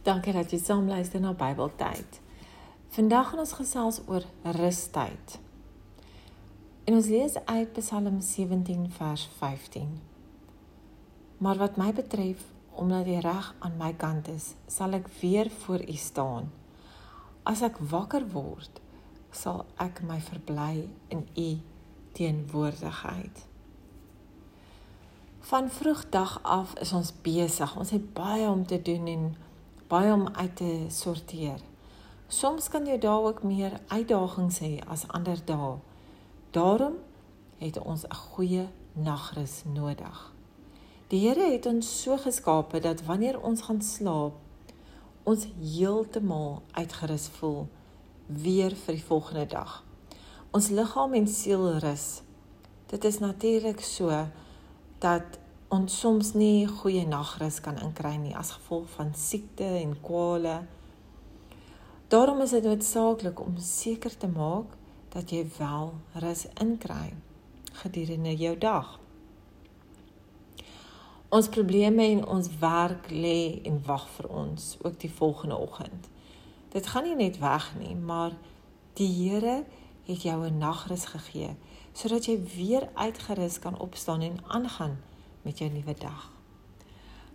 Dankie dat jy saam luister na Bybeltyd. Vandag gaan ons gesels oor rustyd. En ons lees uit Psalm 17 vers 15. Maar wat my betref, omdat jy reg aan my kant is, sal ek weer voor U staan. As ek wakker word, sal ek my verbly in U teenwoordigheid. Van vroegdag af is ons besig. Ons het baie om te doen en baie om uit te sorteer. Soms kan jy daar ook meer uitdagings hê as ander dae. Daarom het ons 'n goeie nagrus nodig. Die Here het ons so geskape dat wanneer ons gaan slaap, ons heeltemal uitgerus voel weer vir die volgende dag. Ons liggaam en siel rus. Dit is natuurlik so dat ons soms nie goeie nagrus kan inkry nie as gevolg van siekte en kwale. Daarom is dit noodsaaklik om seker te maak dat jy wel rus inkry gedurende jou dag. Ons probleme en ons werk lê en wag vir ons ook die volgende oggend. Dit gaan nie net weg nie, maar die Here het jou 'n nagrus gegee sodat jy weer uitgerus kan opstaan en aangaan met jou nuwe dag.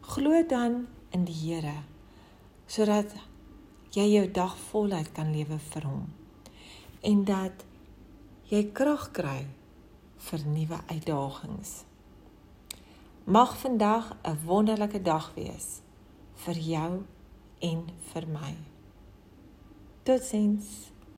Glo dan in die Here sodat jy jou dag voluit kan lewe vir hom en dat jy krag kry vir nuwe uitdagings. Mag vandag 'n wonderlike dag wees vir jou en vir my. Totsiens.